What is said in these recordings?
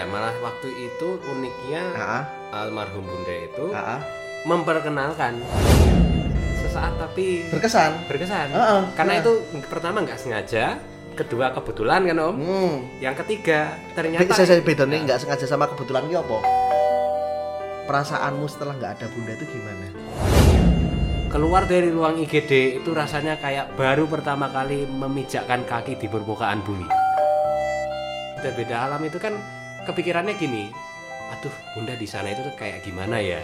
ya malah waktu itu uniknya Ah, almarhum bunda itu ah. memperkenalkan sesaat tapi berkesan berkesan Heeh, karena heeh. itu pertama nggak sengaja kedua kebetulan kan om hmm. yang ketiga ternyata saya saya bedanya nggak sengaja sama kebetulan ki apa perasaanmu setelah nggak ada bunda itu gimana keluar dari ruang IGD itu rasanya kayak baru pertama kali memijakkan kaki di permukaan bumi. Beda alam itu kan kepikirannya gini, aduh bunda di sana itu tuh kayak gimana ya?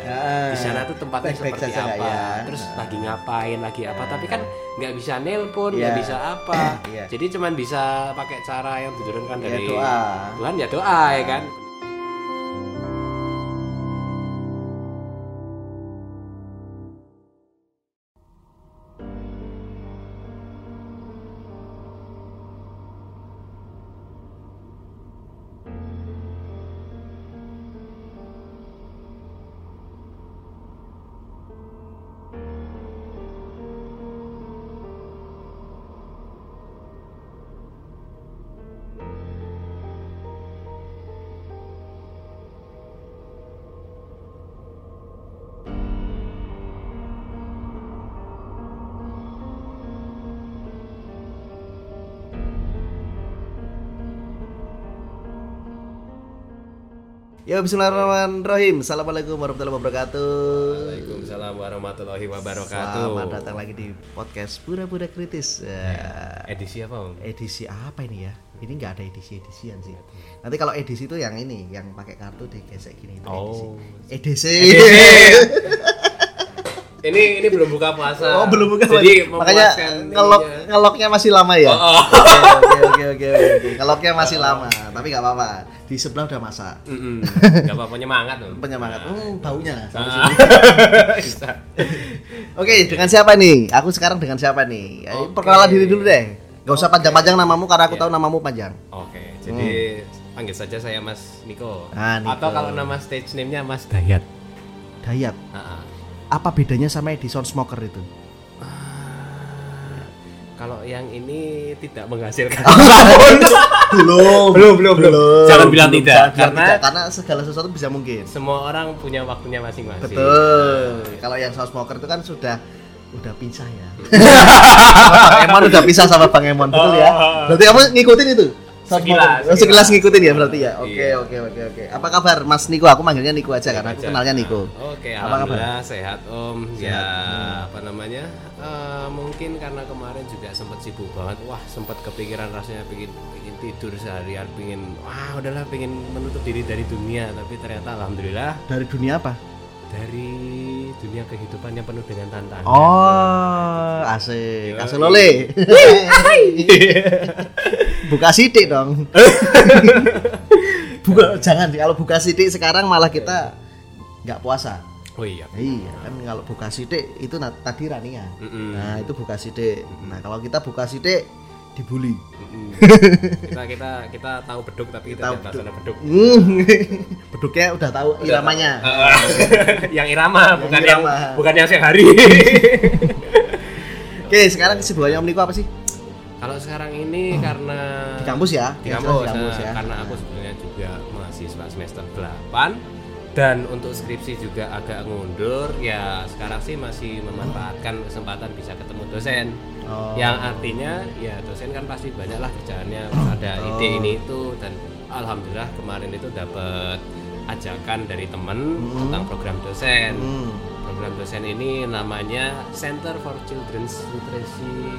Di sana tuh tempatnya Baik-baik seperti saja nggak apa? ya? Terus Nah. lagi ngapain, lagi apa? Tapi kan nggak bisa nelpon, nggak Iya. bisa apa. Iya. Jadi cuman bisa pakai cara yang diturunkan ya dari doa Tuhan ya doa ya kan. Ya Bismillahirrahmanirrahim Assalamualaikum warahmatullahi wabarakatuh Waalaikumsalam warahmatullahi wabarakatuh. Selamat datang lagi di podcast Pura-Pura Kritis Ya, Edisi apa om? Edisi apa ini ya? Ini nggak ada edisi-edisian sih Nanti kalau edisi itu yang ini Yang pakai kartu digesek gini itu Oh. edisi Edisi. Edisi ini ini belum buka puasa. Oh belum bukan Jadi Makanya ngelok, ngeloknya masih lama ya Oh, oh. Oke oke oke oke Ngeloknya masih lama Tapi nggak apa-apa Di sebelah udah masak Mm-mm. Gak apa-apa nyemangat loh. penyemangat hmm, baunya sampai Ah. oke dengan siapa nih aku sekarang dengan siapa nih Oke. perkenalan diri dulu deh Gak usah panjang-panjang namamu karena aku Iya. tahu namamu panjang Oke, jadi panggil saja saya Mas Niko. Ah, Niko. Atau kalau nama stage name-nya Mas Dayat. Dayat Ah, ah. apa bedanya sama Edison Smoker itu Kalau yang ini tidak menghasilkan. belum. Belum, belum, belum. Jangan bilang tidak, Jangan karena- tidak, karena segala sesuatu bisa mungkin. Semua orang punya waktunya masing-masing. betul. Kalau yang Sound Smoker itu kan sudah udah pisah ya. Bang Emon udah pisah sama Bang Emon betul ya? Oh. berarti kamu ngikutin itu Sekilas, Smoker? Oh, sekilas ngikutin ya berarti ya oke Iya. oke oke oke apa kabar Mas Niko aku manggilnya Niko aja karena aku kenalnya Niko Oke, Apa kabar? sehat Om. Ya, Sehat. apa namanya? eh, mungkin karena kemarin juga sempat sibuk banget. Wah, sempat kepikiran rasanya pingin pingin tidur seharian, pingin wah udahlah pingin menutup diri dari dunia, tapi ternyata alhamdulillah dari dunia apa dari dunia kehidupan yang penuh dengan tantangan. oh asik asik lole buka sidik dong. Buka jangan kalau buka sidik sekarang malah kita nggak puasa. Oh iya. iya kan kalau buka sidik itu tadi rania. Mm-mm. nah itu buka sidik. Nah kalau kita buka sidik dibully. Kita kita kita tahu beduk tapi kita Tahu tidak tahu sana beduk. Hmm, beduknya udah tahu iramanya. yang irama bukan yang irama. bukan yang sehari. oke sekarang kesibukannya om Niko apa sih sekarang ini karena di kampus ya? Di kampus, di kampus nah, ya. karena aku sebenarnya juga mahasiswa semester 8 dan untuk skripsi juga agak ngundur. Ya sekarang sih masih memanfaatkan kesempatan bisa ketemu dosen. Oh. yang artinya ya dosen kan pasti banyak lah kerjaannya. Ada Oh. ide ini itu dan alhamdulillah kemarin itu dapat ajakan dari temen Hmm. tentang program dosen. Hmm. program dosen ini namanya Center for Children's Literacy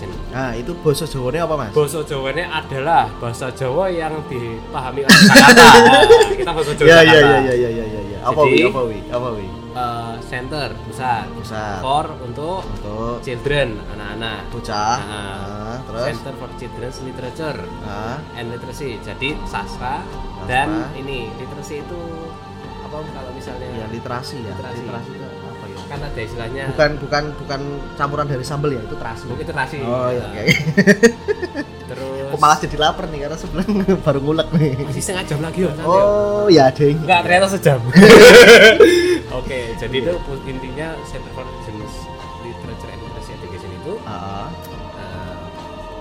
Education Nah, itu bahasa Jawanya apa, Mas? Bahasa Jawanya adalah bahasa Jawa yang dipahami oleh Jakarta. Nah, kita bahasa Jawa Ya, Jakarta. ya, ya, ya, ya, ya, ya, ya. Apa wi? Apa wi? Apa wi? Eh, center pusat. Pusat. For untuk Untuk children, anak-anak. bocah. Nah, Nah, terus Center for Children's Literature nah, and Literacy. Jadi sastra Sastra. dan ini literasi itu apa kalau misalnya ya literasi ya. Literasi. Literasi itu ya? Kan ada istilahnya Bukan bukan bukan campuran dari sambel ya, itu terasi. Bukan literasi. Oh iya, Nah, oke. Terus Aku malah jadi lapar nih karena sebelah baru ngulek nih. masih setengah jam lagi ya. Ya? Oh, ya, Ding. Enggak, ternyata sejam. Oke, jadi itu intinya Center for Children's Literature and Literacy Education itu Ah, eh,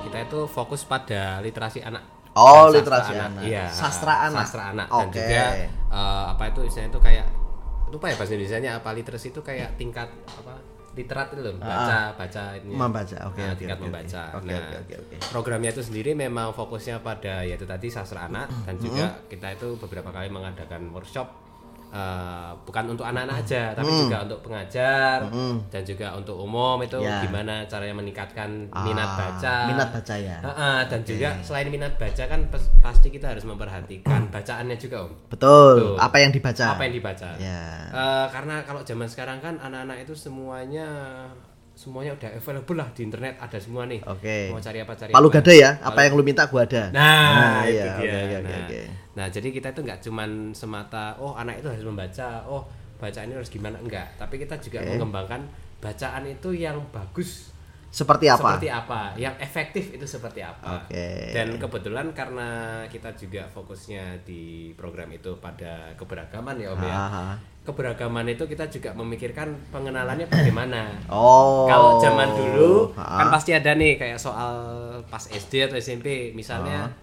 kita itu fokus pada literasi anak. Oh, dan literasi sastra anak. Iya, Sastra anak. Sastra anak dan Oke. juga eh, apa itu istilahnya itu kayak lupa ya bahasa Indonesia apa literasi itu kayak tingkat apa literat itu loh baca baca ini Membaca. Oke, Nah, oke, tingkat oke, membaca. oke. Oke, Nah, oke, oke, oke. Programnya itu sendiri memang fokusnya pada yaitu tadi sastra anak dan juga kita itu beberapa kali mengadakan workshop eh, bukan untuk anak-anak aja tapi juga untuk pengajar dan juga untuk umum itu Ya. gimana caranya meningkatkan minat Ah, baca. Minat baca ya. Heeh, dan juga selain minat baca kan pasti kita harus memperhatikan bacaannya juga om. Betul. Tuh. Apa yang dibaca? Apa yang dibaca? Ya. Eh, karena kalau zaman sekarang kan anak-anak itu semuanya semuanya udah available lah di internet ada semua nih. Oke. Mau cari apa cari Palu apa. gada ya. Apa yang lu minta gua ada. Nah, itu iya, dia. oke, oke, nah, oke. nah, jadi kita itu nggak cuman semata oh anak itu harus membaca, oh bacaan ini harus gimana enggak, tapi kita juga mengembangkan bacaan itu yang bagus Seperti apa? seperti apa, yang efektif itu seperti apa. Oke. Dan kebetulan karena kita juga fokusnya di program itu pada keberagaman ya Om ya. Aha. Keberagaman itu kita juga memikirkan pengenalannya bagaimana. Oh. Kalau zaman dulu Ah. kan pasti ada nih kayak soal pas SD atau SMP misalnya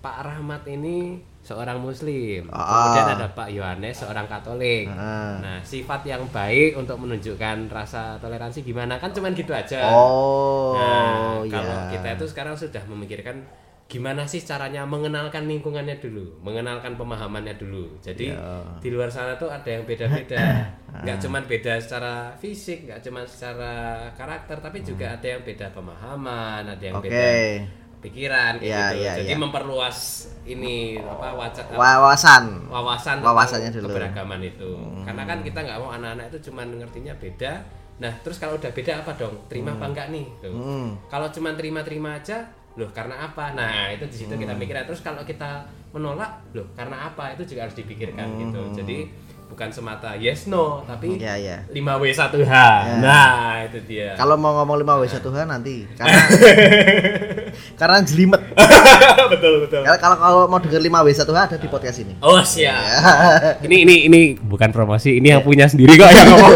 Pak Rahmat ini seorang muslim. Ah. Kemudian ada Pak Yohanes seorang Katolik. Ah. Nah, sifat yang baik untuk menunjukkan rasa toleransi gimana kan cuman gitu aja. Oh. Nah, iya. kalau kita itu sekarang sudah memikirkan gimana sih caranya mengenalkan lingkungannya dulu, mengenalkan pemahamannya dulu. Jadi Ya. di luar sana tuh ada yang beda-beda. nggak cuman beda secara fisik, nggak cuman secara karakter, tapi juga ada yang beda pemahaman, ada yang Oke. beda pikiran Ya, gitu. ya, Jadi ya. memperluas ini apa wacana Wawasan. wawasan Wawasannya dulu. Hmm. keberagaman itu karena kan kita nggak mau anak-anak itu cuman ngertinya beda nah terus kalau udah beda apa dong terima apa enggak nih Tuh. Hmm. kalau cuman terima-terima aja loh karena apa nah itu di situ Hmm. kita mikir terus kalau kita menolak loh karena apa itu juga harus dipikirkan gitu jadi bukan semata yes no tapi Ya, ya. 5W 1H nah itu dia Kalau mau ngomong 5 W 1 H nanti karena karena jelimet. betul betul Kalau kalau kalau mau denger 5 W 1 H ada di podcast ini. oh siap ini ini ini bukan promosi ini yang punya sendiri kok yang ngomong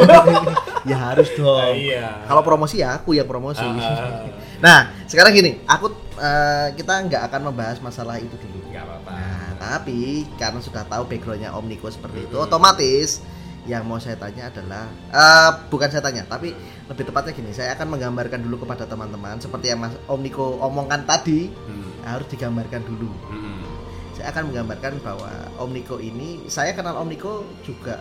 ya harus dong. iya Kalau promosi ya aku yang promosi. Ah. nah, sekarang gini, aku eh, kita nggak akan membahas masalah itu dulu. nggak apa-apa Nah, tapi karena sudah tahu backgroundnya Om Niko seperti itu, Hmm. otomatis yang mau saya tanya adalah eh, bukan saya tanya, tapi lebih tepatnya gini, saya akan menggambarkan dulu kepada teman-teman seperti yang Mas Om Niko omongkan tadi Hmm. harus digambarkan dulu. Hmm. Saya akan menggambarkan bahwa Om Niko ini, saya kenal Om Niko juga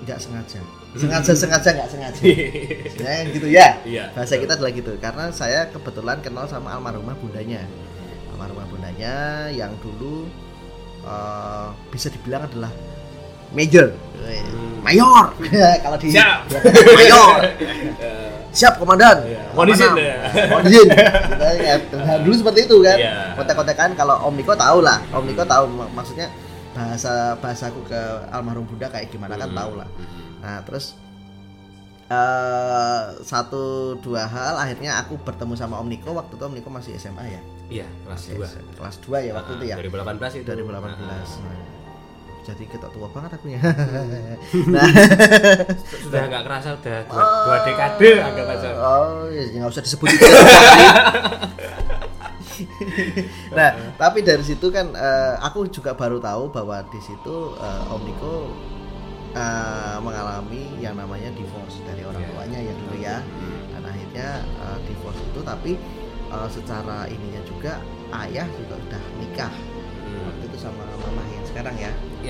nggak sengaja, sengaja sengaja nggak sengaja, ya gitu ya. Iya. Bahasa kita adalah gitu, karena saya kebetulan kenal sama almarhumah bundanya, almarhumah bundanya yang dulu eh, bisa dibilang adalah major, Hmm. mayor, kalau di Siap. mayor, siap komandan, Iya. Mohon izin, ya. mohon izin, dulu seperti itu kan, Iya. kontek-kontekan kalau Om Niko tahu lah, Om Niko tahu mak- maksudnya bahasa bahasaku ke almarhum bunda kayak gimana kan Hmm. tahu lah. Nah terus eh satu dua hal akhirnya aku bertemu sama Om Niko waktu itu Om Niko masih SMA ya Iya, kelas Masih 2. SMA. kelas 2 ya waktu itu ya 2018 itu. 2018 Nah, jadi kita tua banget aku ya. Nah. Sudah nggak kerasa udah dua, dua dekade anggap aja. oh ya nggak usah disebut itu nah tapi dari situ kan eh, aku juga baru tahu bahwa di situ eh, Om Niko eh, mengalami yang namanya divorce dari orang Iya. tuanya ya dulu ya. Dan akhirnya eh, divorce itu tapi eh, secara ininya juga ayah juga udah nikah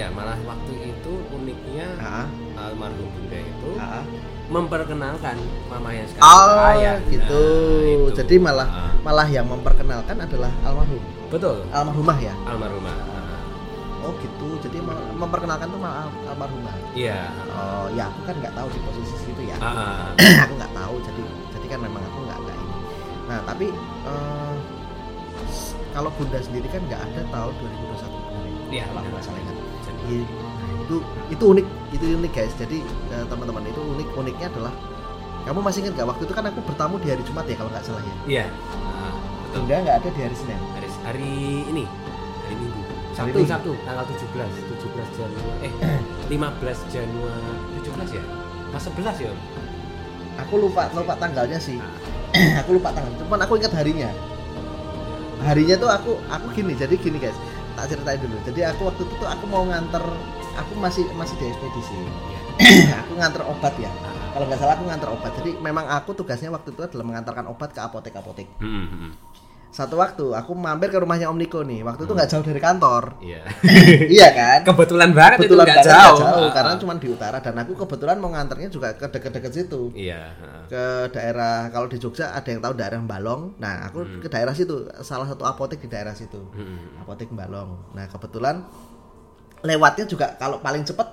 ya malah waktu itu uniknya ah almarhum bunda itu ah memperkenalkan mama yang sekarang oh ke ayah. gitu Nah, itu. jadi malah Ah, malah yang memperkenalkan adalah almarhum betul. almarhumah ya Almarhumah. Ah, oh gitu jadi memperkenalkan tuh malah al- almarhumah Iya. oh ya aku kan nggak tahu di posisi situ ya Ah, ah. aku nggak tahu jadi jadi kan memang aku nggak nggak ini nah tapi s- kalau bunda sendiri kan nggak ada tahun 2021 benar ya? Iya, kalau nggak salah ingat Nah, itu itu unik itu unik guys jadi eh, teman-teman itu unik uniknya adalah kamu masih ingat gak waktu itu kan aku bertamu di hari Jumat ya kalau nggak salah ya Iya. Betul. bunda nggak ada di hari Senin Hari, hari ini hari Minggu. Hari Sabtu, Minggu. Sabtu, tanggal 17, 17 Januari. Eh, 15 Januari 17 ya? Pas 11 ya? aku lupa lupa tanggalnya sih Ah. aku lupa tanggal cuman aku ingat harinya harinya tuh aku aku gini jadi gini guys tak ceritain dulu. Jadi aku waktu itu tuh aku mau nganter aku masih masih di ekspedisi aku nganter obat ya. Kalau nggak salah aku nganter obat. Jadi memang aku tugasnya waktu itu adalah mengantarkan obat ke apotek apotek Hmm, hmm. Satu waktu aku mampir ke rumahnya Om Niko nih waktu itu nggak jauh dari kantor Iya. iya kan Kebetulan banget kebetulan itu nggak jauh. jauh Ah, karena ah. cuma di utara dan aku kebetulan mau nganternya juga ke deket-deket situ Iya. ah. ke daerah kalau di Jogja ada yang tahu daerah Balong nah aku Hmm. ke daerah situ salah satu apotek di daerah situ Hmm. apotek Balong nah kebetulan lewatnya juga kalau paling cepet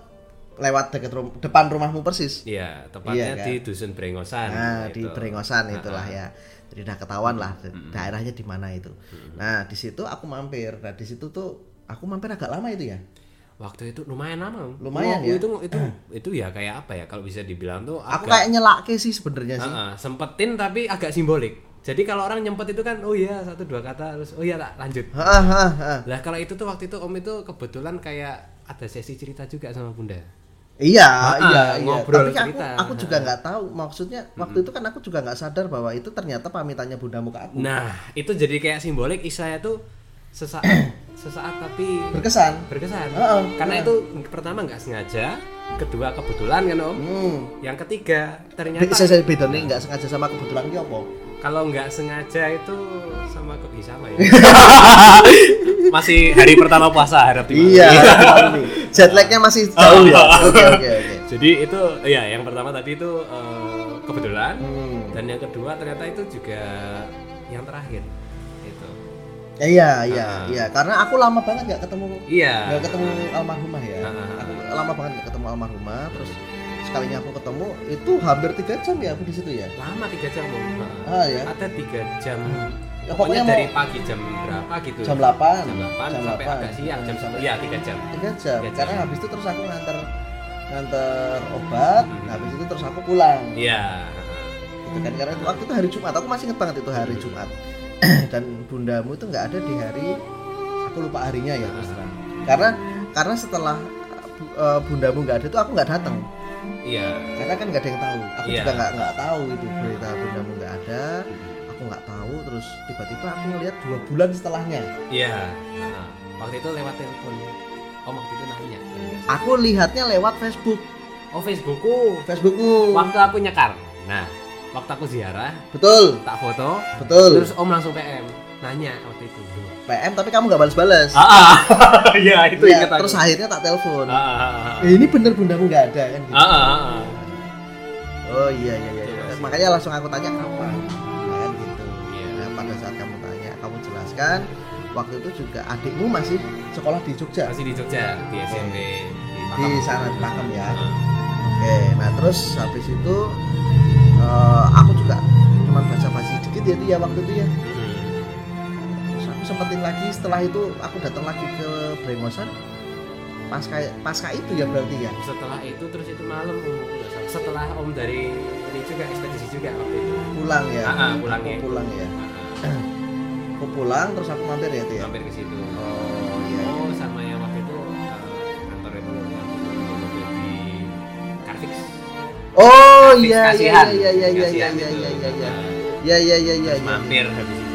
lewat deket rum- depan rumahmu persis Iya, tepatnya Iya, kan? di dusun Brengosan. nah di gitu. Brengosan itulah Ah, ah. ya jadi udah ketahuan lah daerahnya di mana itu nah di situ aku mampir nah di situ tuh aku mampir agak lama itu ya Waktu itu lumayan lama. Lumayan Waktu ya. Itu itu itu ya kayak apa ya kalau bisa dibilang tuh aku agak kayak nyelake sih sebenarnya sih Ah, ah, sempetin tapi agak simbolik. Jadi kalau orang nyempet itu kan oh iya satu dua kata terus oh iya tak lanjut. Lah kalau itu tuh waktu itu Om itu kebetulan kayak ada sesi cerita juga sama Bunda. Iya, Ah, iya, iya. ngobrol Tapi aku, cerita. aku juga nggak tahu. Maksudnya waktu itu kan aku juga nggak sadar bahwa itu ternyata pamitannya bundamu ke aku. Nah, itu jadi kayak simbolik istilahnya tuh sesaat sesaat tapi Berkesan. berkesan. Heeh, Karena itu pertama nggak sengaja, kedua kebetulan kan Om. Hmm. Yang ketiga ternyata saya, saya beda nih nggak sengaja sama kebetulan ki apa? Kalau nggak sengaja itu sama kok bisa apa ya? Masih hari pertama puasa harap. Iya. Jet lagnya masih jauh ya. Oke oke oke. Jadi itu ya yang pertama tadi itu eh, kebetulan Hmm. dan yang kedua ternyata itu juga yang terakhir itu. Ya, iya iya Ah. iya karena aku lama banget nggak ketemu Iya. nggak ketemu almarhumah ya. Ah. Aku lama banget nggak ketemu almarhumah terus sekalinya aku ketemu itu hampir tiga jam ya aku di situ ya. Lama tiga jam Om. Ah ya. Ada tiga jam. Ya, pokoknya, pokoknya dari mau- pagi jam berapa gitu. Jam 8 Jam 8 sampai agak siang jam sampai Iya tiga jam. tiga jam jam. karena habis itu terus aku nganter nganter obat Hmm. habis itu terus aku pulang Iya. gitu kan karena itu waktu itu hari Jumat aku masih inget banget itu hari Jumat dan bundamu itu nggak ada di hari aku lupa harinya ya terus karena karena setelah uh, bundamu nggak ada itu aku nggak datang Iya. karena kan nggak ada yang tahu aku Iya. juga nggak nggak tahu itu berita bundamu nggak ada aku nggak tahu terus tiba-tiba aku ngeliat dua bulan setelahnya Iya. Nah, waktu itu lewat telepon. Om waktu itu nanya. aku lihatnya lewat Facebook Oh Facebookku. Facebookmu Waktu aku nyekar. Nah, waktu aku ziarah, betul tak foto, betul terus Om langsung PM nanya waktu itu. PM tapi kamu nggak balas-balas Ah, ah. Iya, itu ingat aku. terus akhirnya tak telepon Ah, ah, ah, ah. "Eh, ini bener bundamu nggak ada kan gitu. Ah, ah, ah, oh iya iya iya masih- makanya langsung aku tanya kapan kan gitu Iya. nah, pada saat kamu tanya kamu jelaskan waktu itu juga adikmu masih sekolah di Jogja Masih di Jogja, di SMP di di sana di Pakem ya Ah. oke nah terus habis itu eh, aku juga cuma baca baca sedikit ya dia waktu itu ya aku sempetin lagi setelah itu aku datang lagi ke Brengosan pasca pasca itu ya berarti ya Setelah itu terus itu malam setelah Om dari ini juga ekspedisi juga waktu itu. pulang ya Ah, ah, pulang aku ya. pulang ya Ah, ah. aku pulang terus aku mampir ya itu ya Mampir ke situ. oh iya Oh, sama yang waktu itu eh, kantor itu di Carfix. oh Carfix iya iya Kasihan. iya iya iya iya Kasihan iya itu. iya iya iya Nah, iya iya iya iya terus mampir habis itu sekalian.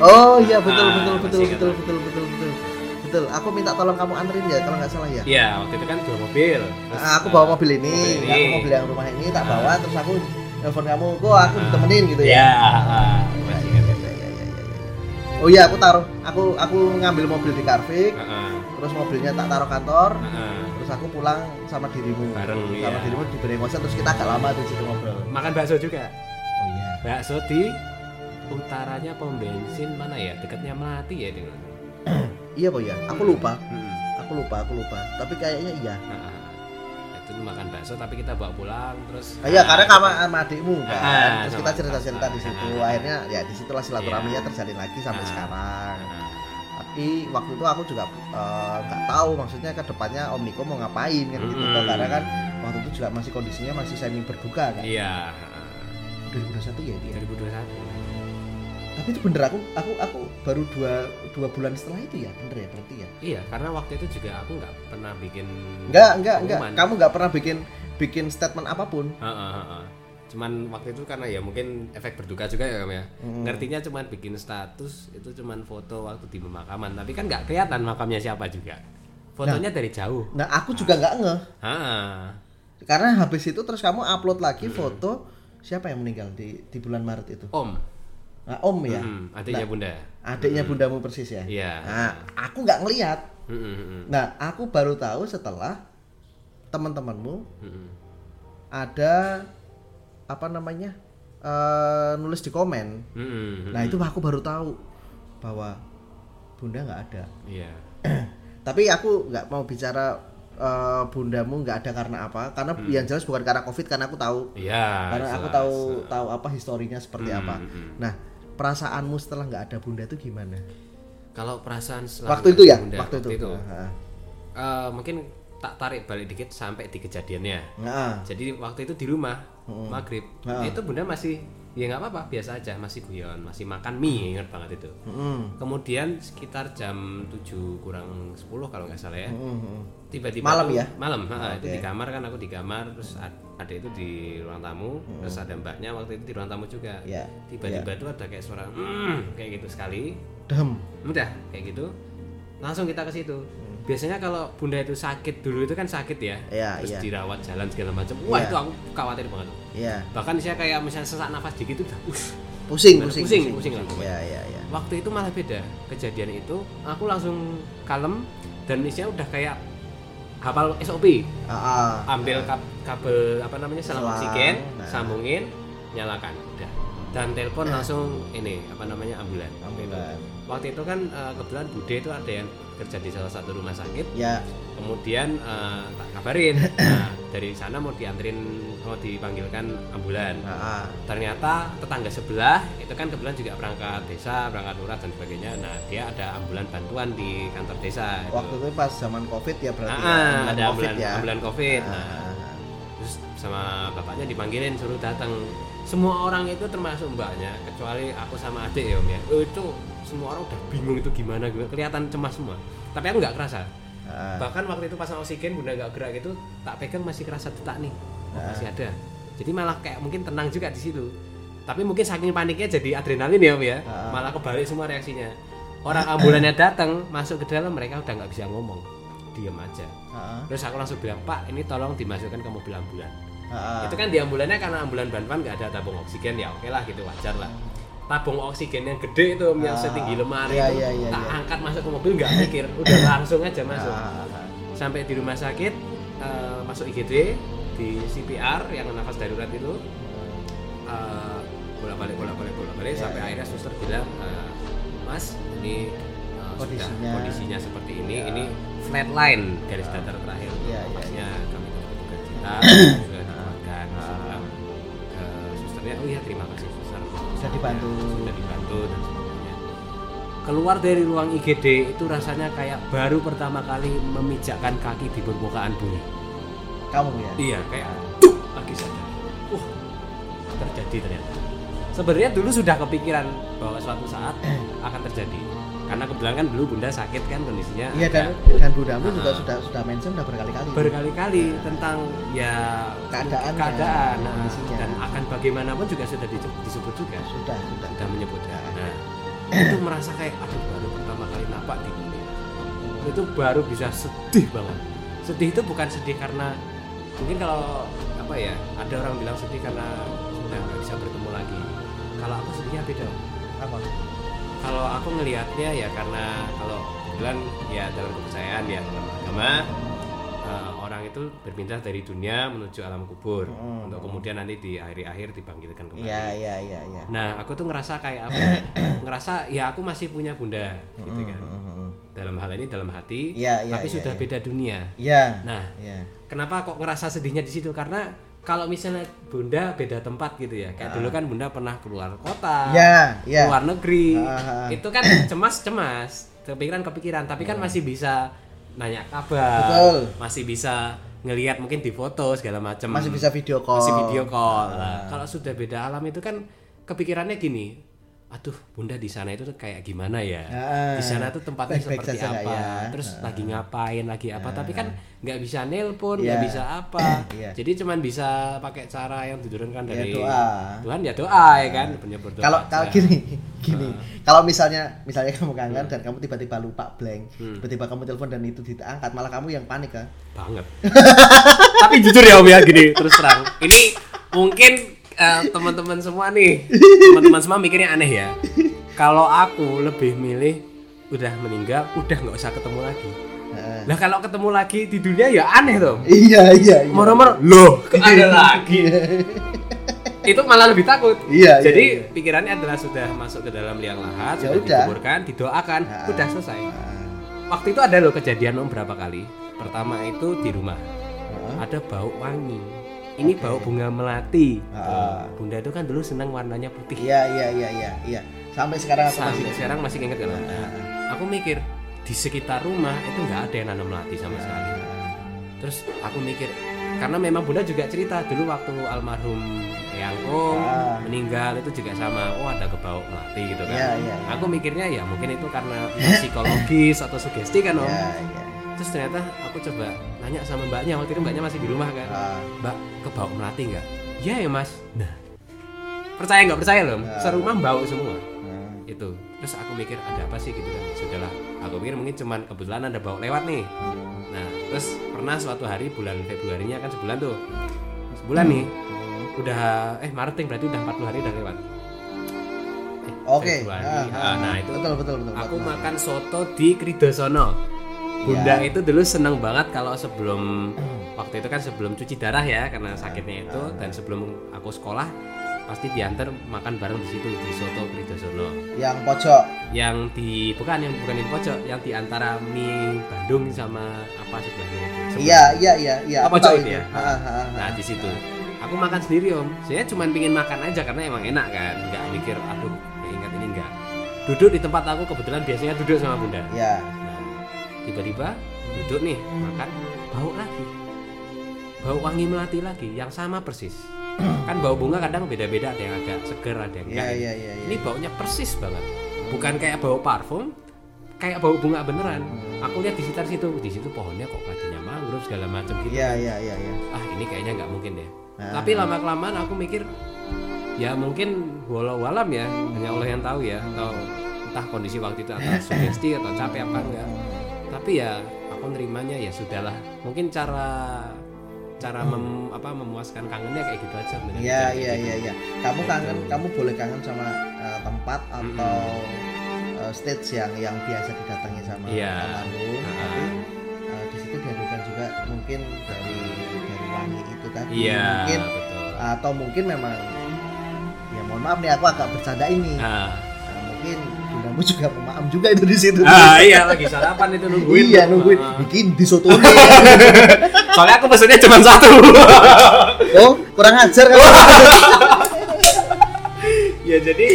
Oh iya betul Ah, betul betul betul ingat. betul betul betul betul aku minta tolong kamu anterin ya kalau nggak salah ya Iya, waktu itu kan dua mobil. Terus, Ah, aku bawa mobil ini, mobil ini. aku mobil yang rumah ini tak Ah. bawa terus aku telepon kamu kok aku Ah. ditemenin gitu ya ah. Iya, oh iya aku taruh aku aku ngambil mobil di Carvik Heeh, terus mobilnya tak taruh kantor heeh. terus aku pulang sama dirimu Bareng, sama iya. dirimu di Brengosan terus kita agak lama di situ ngobrol Makan bakso juga. oh iya Bakso di utaranya pom bensin mana ya? Dekatnya Melati ya dengan. iya po ya aku lupa Hmm. aku lupa aku lupa tapi kayaknya iya Nah, itu makan bakso tapi kita bawa pulang terus. Ah, iya karena sama sama adikmu kan Ah, terus kita cerita cerita di situ Ah. akhirnya ya di situlah silaturahminya Iya. terjalin lagi sampai Ah. sekarang tapi waktu itu aku juga eh, nggak tahu maksudnya ke depannya Om Niko mau ngapain kan gitu toh. karena kan waktu itu juga masih kondisinya masih semi berduka kan Iya. 2021 ya dia 2021. Tapi itu bener aku aku aku baru dua dua bulan setelah itu ya bener ya berarti ya? Iya, karena waktu itu juga aku nggak pernah bikin enggak enggak pengumuman. kamu nggak pernah bikin bikin statement apa pun. Heeh, heeh. cuman waktu itu karena ya mungkin efek berduka juga ya Om ya. Ngertinya cuman bikin status itu cuman foto waktu di pemakaman. Tapi kan nggak kelihatan makamnya siapa juga. Fotonya dari jauh. Nah aku juga nggak ngeh. Ah karena habis itu terus kamu upload lagi foto siapa yang meninggal di di bulan Maret itu? Om nah, om ya? Hmm, adiknya bunda. adiknya bundamu persis ya? Iya. nah aku nggak ngelihat. Hmm, hmm, hmm, nah aku baru tahu setelah teman-temanmu hmm. ada apa namanya eh, nulis di komen. Hmm, hmm, hmm. nah itu aku baru tahu bahwa bunda nggak ada. Iya. Tapi aku nggak mau bicara eh, bundamu nggak ada karena apa. Karena yang jelas bukan karena covid karena aku tahu. Iya karena aku jelas. tahu tahu apa historinya seperti Hmm, apa. hmm, hmm. nah perasaanmu setelah nggak ada bunda itu gimana? Kalau perasaan setelah waktu itu ya? bunda, waktu, itu, Eh, mungkin tak tarik balik dikit sampai di kejadiannya. Nah, jadi waktu itu di rumah maghrib. Ah. itu bunda masih ya nggak apa-apa biasa aja. Masih guyon masih makan mie ingat banget itu. Mm, kemudian sekitar jam 7 kurang 10 kalau nggak salah ya. Mm, mm. Tiba-tiba Malam ya? malam ha, itu Oke. di kamar kan aku di kamar terus ad- ada itu di ruang tamu terus ada mbaknya waktu itu di ruang tamu juga. Ya, tiba-tiba tuh ada kayak suara "Mm," kayak gitu sekali. Dem. Udah kayak gitu. Langsung kita ke situ. Biasanya kalau bunda itu sakit dulu itu kan sakit ya. Iya, terus iya. dirawat jalan segala macam. Wah Iya. itu aku khawatir banget ya. Bahkan saya kayak misalnya sesak nafas dikit udah pusing pusing Pusing, pusing lah. Pokoknya. ya ya ya. Waktu itu malah beda kejadian itu aku langsung kalem dan isinya udah kayak hafal SOP ah, ah. ambil kab- kabel apa namanya selang oksigen nah. sambungin nyalakan udah. Dan telepon langsung ini apa namanya ambulan. Ambulan. waktu itu kan eh, kebetulan bude itu ada yang kerja di salah satu rumah sakit. Ya. Kemudian eh, tak kabarin. Nah, dari sana mau dianterin mau dipanggilkan ambulan. Ah, ternyata tetangga sebelah itu kan kebetulan juga berangkat desa berangkat lurah dan sebagainya. Nah dia ada ambulan bantuan di kantor desa itu. waktu itu pas zaman covid ya berarti Ah, ya, ambulan ada covid ambulan, ya? ambulan covid. Ah, nah, ah, ah. terus sama bapaknya dipanggilin suruh datang. Semua orang itu termasuk mbaknya kecuali aku sama adik ya om ya. Itu semua orang udah bingung itu gimana gimana. Kelihatan cemas semua. Tapi aku nggak kerasa Ah, bahkan waktu itu pasang oksigen bunda nggak gerak gitu tak pegang masih kerasa detak nih. Oh, Ah. masih ada. Jadi malah kayak mungkin tenang juga di situ. Tapi mungkin saking paniknya jadi adrenalin ya om ya. Ah. malah kebalik semua reaksinya. Orang ambulannya datang masuk ke dalam mereka udah nggak bisa ngomong. Diem aja. Terus aku langsung bilang pak ini tolong dimasukkan ke mobil ambulan. Itu kan di ambulannya karena ambulan bantuan nggak ada tabung oksigen ya oke lah gitu wajar lah tabung oksigen yang gede itu yang Ah, setinggi lemari iya, itu. iya, iya, tak iya. angkat masuk ke mobil nggak mikir. Udah langsung aja masuk. Ah, ah, sampai di rumah sakit eh, masuk IGD di CPR yang nafas darurat itu. Eh, bolak balik bolak balik bolak balik Iya, sampai iya. akhirnya suster bilang eh, mas ini eh, Kondisinya. sudah kondisinya. seperti ini Iya. ini flatline garis datar terakhir. Iya, iya, Maksudnya kami berduka cita dibantu. sudah dibantu dan sebagainya. Keluar dari ruang IGD itu rasanya kayak baru pertama kali memijakkan kaki di permukaan bumi. Kamu ya? Iya kayak tuh lagi saja. Uh terjadi ternyata. Sebenarnya dulu sudah kepikiran bahwa suatu saat akan terjadi karena kebetulan kan dulu bunda sakit kan kondisinya iya dan dan budamu juga Ah. sudah sudah mention udah berkali-kali. Berkali-kali tentang ya Keadaannya, keadaan. Nah, kondisinya. dan akan bagaimanapun juga sudah disebut, juga. Sudah sudah. Sudah menyebutkan nah itu merasa kayak aduh baru pertama kali napak di dunia. Itu baru bisa sedih banget. Sedih itu bukan sedih karena mungkin kalau apa ya ada orang bilang sedih karena sudah nggak bisa bertemu lagi. Kalau aku sedihnya beda. Apa kalau aku ngelihatnya ya karena kalau kebetulan ya dalam kepercayaan ya dalam agama eh, orang itu berpindah dari dunia menuju alam kubur Hmm. untuk kemudian nanti di akhir-akhir dibangkitkan kembali. iya iya iya iya Nah aku tuh ngerasa kayak apa? ya? ngerasa ya aku masih punya bunda gitu kan. Hmm, Dalam hal ini dalam hati, Iya, iya, tapi iya, sudah iya. beda dunia. iya Nah iya kenapa kok ngerasa sedihnya di situ? Karena kalau misalnya bunda beda tempat gitu ya, kayak dulu kan bunda pernah keluar kota, iya iya luar negeri. Ah, ah. itu kan cemas cemas kepikiran kepikiran tapi kan masih bisa nanya kabar Betul. masih bisa ngelihat mungkin di foto segala macam. Masih bisa video call. masih video call. Lah, kalau sudah beda alam itu kan kepikirannya gini aduh bunda di sana itu tuh kayak gimana ya? Ah. di sana tuh tempatnya Baik-baik seperti saja nggak apa? ya? terus lagi ngapain lagi apa? Tapi kan nggak bisa nelpon Iya. nggak bisa apa. Iya. jadi cuman bisa pakai cara yang diturunkan Ya, dari doa. Tuhan ya doa ya kan penyebut doa kalau kalau gini gini. Kalau misalnya misalnya kamu kangen Hmm. dan kamu tiba-tiba lupa blank tiba-tiba kamu telepon dan itu diangkat malah kamu yang panik kan banget. Tapi jujur ya om ya gini terus terang. Ini mungkin eh, teman-teman semua nih. Teman-teman semua mikirnya aneh ya. Kalau aku lebih milih udah meninggal udah nggak usah ketemu lagi. Heeh. lah kalau ketemu lagi di dunia ya aneh dong iya iya iya. Moro-moro loh kok ada lagi? Itu malah lebih takut. Iya, iya, jadi iya. pikirannya adalah sudah masuk ke dalam liang lahat Ya sudah udah. dikuburkan didoakan Ah. udah selesai. Ah, waktu itu ada loh kejadian om berapa kali. Pertama itu di rumah. Ah. ada bau wangi ini bau bunga melati. Tuh, bunda itu kan dulu senang warnanya putih iya iya iya iya iya sampai sekarang aku sampai masih sekarang masih inget kan ah, aku mikir di sekitar rumah itu nggak ada yang nanam melati sama sekali ah. terus aku mikir karena memang bunda juga cerita dulu waktu almarhum Eyang Om Ah. meninggal itu juga sama oh ada kebau melati gitu kan Iya, iya, iya. aku mikirnya ya mungkin itu karena psikologis atau sugesti kan om Iya, iya. terus ternyata aku coba nanya sama mbaknya waktu itu mbaknya masih di rumah kan. Ah, mbak kebau melati nggak? Iya ya mas. Nah. Percaya nggak? Percaya loh. Ya. serumah bau semua. Ah. itu. Terus aku mikir ada apa sih gitu kan? Sudahlah. Aku pikir mungkin cuman kebetulan ada bau lewat nih. Nah terus pernah suatu hari bulan Februarinya kan sebulan tuh. Sebulan nih. Udah eh Maret yang berarti udah 40 hari udah lewat. Eh, Oke. Februari. ah, Ah, ah. nah itu betul betul betul. aku betul. makan soto di Kridosono Bunda Ya. itu dulu seneng banget kalau sebelum waktu itu kan sebelum cuci darah ya karena sakitnya itu dan sebelum aku sekolah pasti diantar makan bareng di situ di soto Kridosono yang pojok. yang di bukan yang bukan di pojok yang di antara mie Bandung sama apa sebelahnya itu. Iya iya iya iya. Apa aku tahu pojok itu ya? Ah, ah, ah. nah di situ aku makan sendiri om saya cuma pingin makan aja karena emang enak kan nggak mikir aduh ya ingat ini enggak duduk di tempat aku kebetulan biasanya duduk sama bunda Ya. Tiba-tiba duduk nih makan. Bau lagi. Bau wangi melati lagi yang sama persis. Kan bau bunga kadang beda-beda ada yang agak seger ada yang Iya enggak iya iya. ini baunya persis banget. Bukan kayak bau parfum kayak bau bunga beneran. Aku lihat di sekitar situ di situ pohonnya kok kadinya mangrove segala macam gitu. Iya iya iya iya. ah ini kayaknya nggak mungkin deh. Nah. tapi lama kelamaan aku mikir ya mungkin walau walam ya hanya Allah yang tahu ya atau entah kondisi waktu itu atau sugesti atau capek apa enggak tapi ya aku nerimanya ya sudahlah mungkin cara cara mem, apa memuaskan kangennya kayak gitu aja bener. Iya Kayak iya gitu. iya iya. Kamu kangen, kamu boleh kangen sama eh, tempat atau eh, stage yang yang biasa didatangi sama Iya. almarhum. Ah. Tapi eh, di situ dihadirkan juga mungkin dari dari wangi itu tadi. iya Mungkin betul atau mungkin memang ya mohon maaf nih aku agak bercanda ini. ah. Nah, mungkin bundamu juga pemaam juga itu di situ. ah iya lagi sarapan itu nungguin. Iya tuh. nungguin. Ah. bikin di soto soalnya aku pesennya cuma satu. Oh kurang ajar kan ya jadi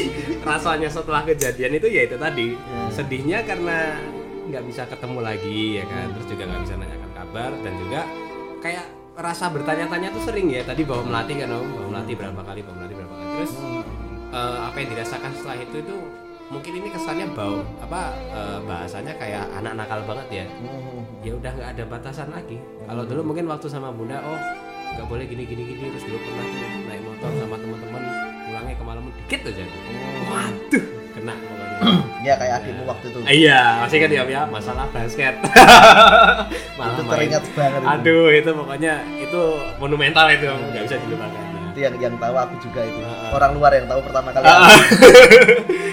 rasanya setelah kejadian itu ya itu tadi. Ya. sedihnya karena nggak bisa ketemu lagi ya kan? Terus juga nggak bisa nanyakan kabar dan juga kayak rasa bertanya-tanya tuh sering ya. Tadi bawa melati kan om? Bawa melati berapa kali bawa melati berapa kali. Terus eh, apa yang dirasakan setelah itu itu mungkin ini kesannya bau apa eh, bahasanya kayak anak nakal banget ya. Ya udah nggak ada batasan lagi. Kalau dulu mungkin waktu sama bunda oh nggak boleh gini gini gini terus dulu pernah naik motor sama teman-teman pulangnya kemalaman dikit aja. Waduh kena pokoknya. Ya kayak adikmu waktu itu. Iya masih kan ya ya masalah basket. Malah itu main. teringat banget itu. aduh itu pokoknya itu monumental itu nggak bisa dilupakan. Itu yang yang tahu aku juga itu. Ah, ah. orang luar yang tahu pertama kali Ah.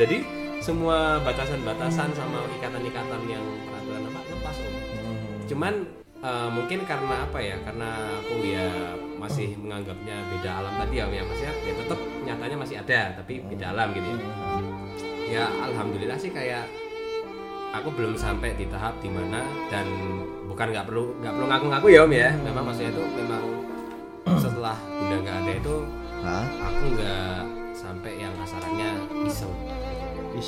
jadi semua batasan-batasan sama ikatan-ikatan yang peraturan apa lepas om. Hmm. cuman eh, mungkin karena apa ya karena aku ya masih menganggapnya beda alam tadi ya ya maksudnya ya. Tetap nyatanya masih ada tapi beda alam gitu ya. Ya alhamdulillah sih kayak aku belum sampai di tahap di mana dan bukan nggak perlu nggak perlu ngaku-ngaku ya om ya. Memang maksudnya itu memang setelah udah nggak ada itu Hah? aku nggak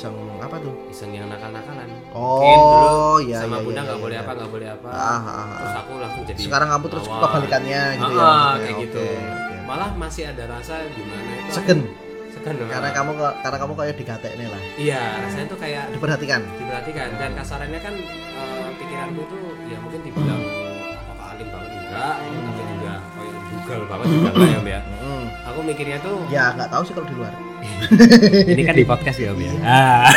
iseng apa tuh? Iseng yang nakal-nakalan. Oh, Mungkin dulu iya, sama iya, bunda iya, nggak iya, boleh iya. apa nggak boleh apa. Ah, ah, ah, terus ah. aku langsung jadi sekarang kamu terus kebalikannya gitu Ah, ya maksudnya. kayak gitu. Oke, oke. malah masih ada rasa gimana itu? Segen. Segen karena kamu kok karena kamu kayak digatek nih lah. Iya rasanya tuh kayak diperhatikan. diperhatikan. Dan kasarannya kan eh, pikiranku tuh ya mungkin dibilang apakah alim banget? Enggak. Tapi juga kayak bugal banget juga enggak ya. Ya aku mikirnya tuh ya nggak tahu sih kalau di luar ini kan di podcast ya Om ya? Iya. ah.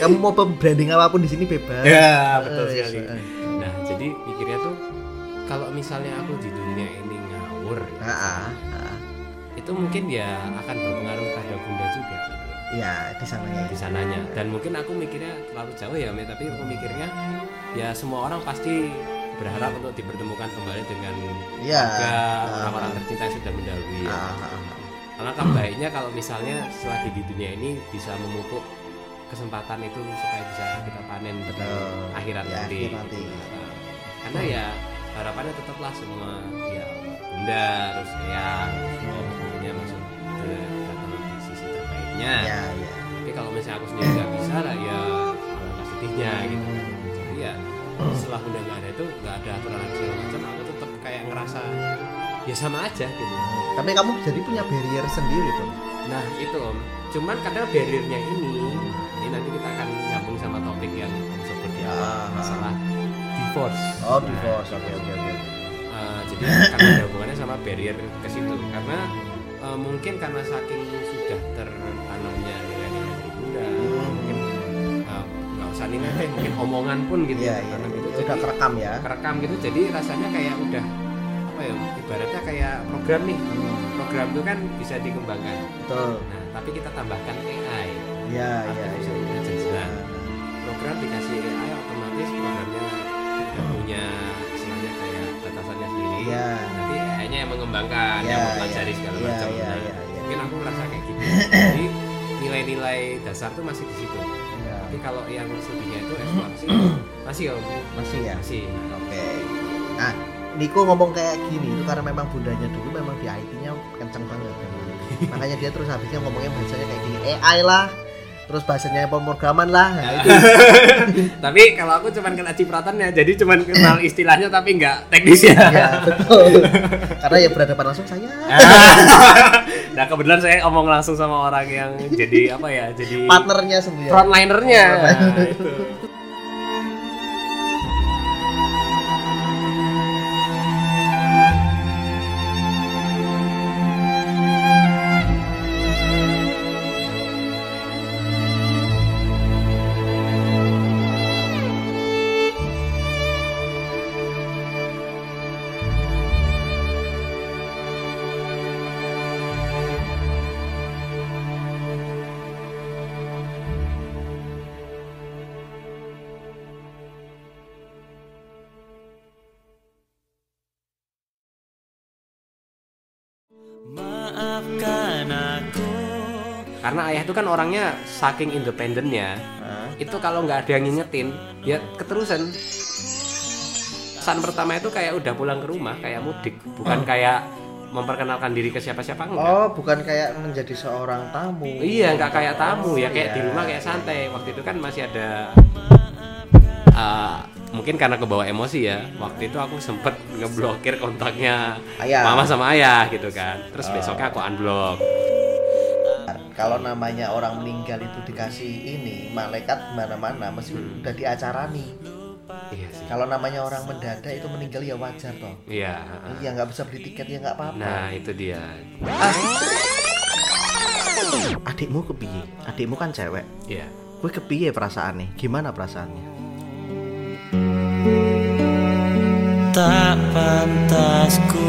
Kamu mau branding apa pun di sini bebas. Ya betul Eh, sekali. eh. nah jadi mikirnya tuh kalau misalnya aku di dunia ini ngawur Ah, ah, itu mungkin ya akan berpengaruh pada bunda juga ya di sananya. Di sananya. Dan mungkin aku mikirnya terlalu jauh ya Om ya, tapi aku mikirnya ya semua orang pasti berharap untuk dipertemukan kembali dengan Iya. keluarga Ah, orang-orang tercinta yang sudah mendahului ya. Ah, ah, ah. Alangkah baiknya kalau misalnya selagi di dunia ini bisa memupuk kesempatan itu supaya bisa kita panen Betul. akhirat Ya, nanti. akhir nanti. Nah, Karena ya harapannya tetaplah semua ya bunda terus eyang semua semuanya masuk ke di sisi terbaiknya. ya ya Tapi kalau misalnya aku sendiri nggak bisa lah ya alangkah sedihnya gitu. Jadi ya setelah bunda nggak ada itu nggak ada aturan lagi segala macam aku tetap kayak ngerasa ya sama aja gitu. tapi kamu jadi punya barrier sendiri tuh Nah itu om, cuman kadang barriernya ini, ini nanti kita akan nyambung sama topik yang Om sebut di awal Ah, masalah divorce. oh Nah, divorce oke oke oke eh, jadi karena ada hubungannya sama barrier ke situ, karena eh, mungkin karena saking sudah tertanamnya nilai-nilai bunda, Hmm. mungkin eh, nggak usah nilai, mungkin omongan pun gitu, iya iya tertanam gitu. udah Jadi kerekam ya kerekam gitu, jadi rasanya kayak udah apa ya, ibaratnya kayak program nih, program itu kan bisa dikembangkan. betul Nah, tapi kita tambahkan AI. ya ya ya intelligence. Nah, program dikasih AI otomatis programnya udah punya istilahnya kayak batasannya sendiri. Iya. Nanti AI-nya yang mengembangkan, Iya, yang iya. mempelajari segala Iya, macam. iya, Nah, iya, iya. Mungkin aku merasa kayak gitu. Jadi nilai-nilai dasar tuh masih di situ. Ya, Tapi kalau yang selebihnya itu eksplorasi masih om, masih ya masih. oke nah Niko ngomong kayak gini itu karena memang bundanya dulu memang di IT-nya kenceng banget. Makanya dia terus habisnya ngomongnya bahasanya kayak gini AI lah. Terus bahasanya pemrograman lah nah, itu. Tapi kalau aku cuman kena cipratannya, jadi cuman kenal istilahnya tapi nggak teknis ya. ya betul. Karena ya berhadapan langsung saya. Nah kebetulan saya omong langsung sama orang yang jadi apa ya jadi partnernya sendiri frontlinernya. Frontliner. Nah, itu. Kan orangnya saking independennya Nah, itu kalau nggak ada yang ngingetin ya keterusan pesan pertama itu kayak udah pulang ke rumah kayak mudik bukan kayak memperkenalkan diri ke siapa-siapa enggak oh bukan kayak menjadi seorang tamu Iya, nggak kayak tamu ya, kayak Iya. di rumah kayak santai. Waktu itu kan masih ada eh, mungkin karena kebawa emosi ya. Waktu itu aku sempet ngeblokir kontaknya Ayah. mama sama ayah gitu kan. Terus Oh. besoknya aku unblock. Kalau namanya orang meninggal itu dikasih ini malaikat mana-mana mesti Hmm. udah diacarani Iya sih. kalau namanya orang mendadak itu meninggal ya wajar toh Iya. heeh. iya nggak bisa beli tiket ya nggak apa-apa Nah, itu dia. adikmu kepiye adikmu kan cewek Iya. gue kepiye perasaannya gimana perasaannya Tak pantas ku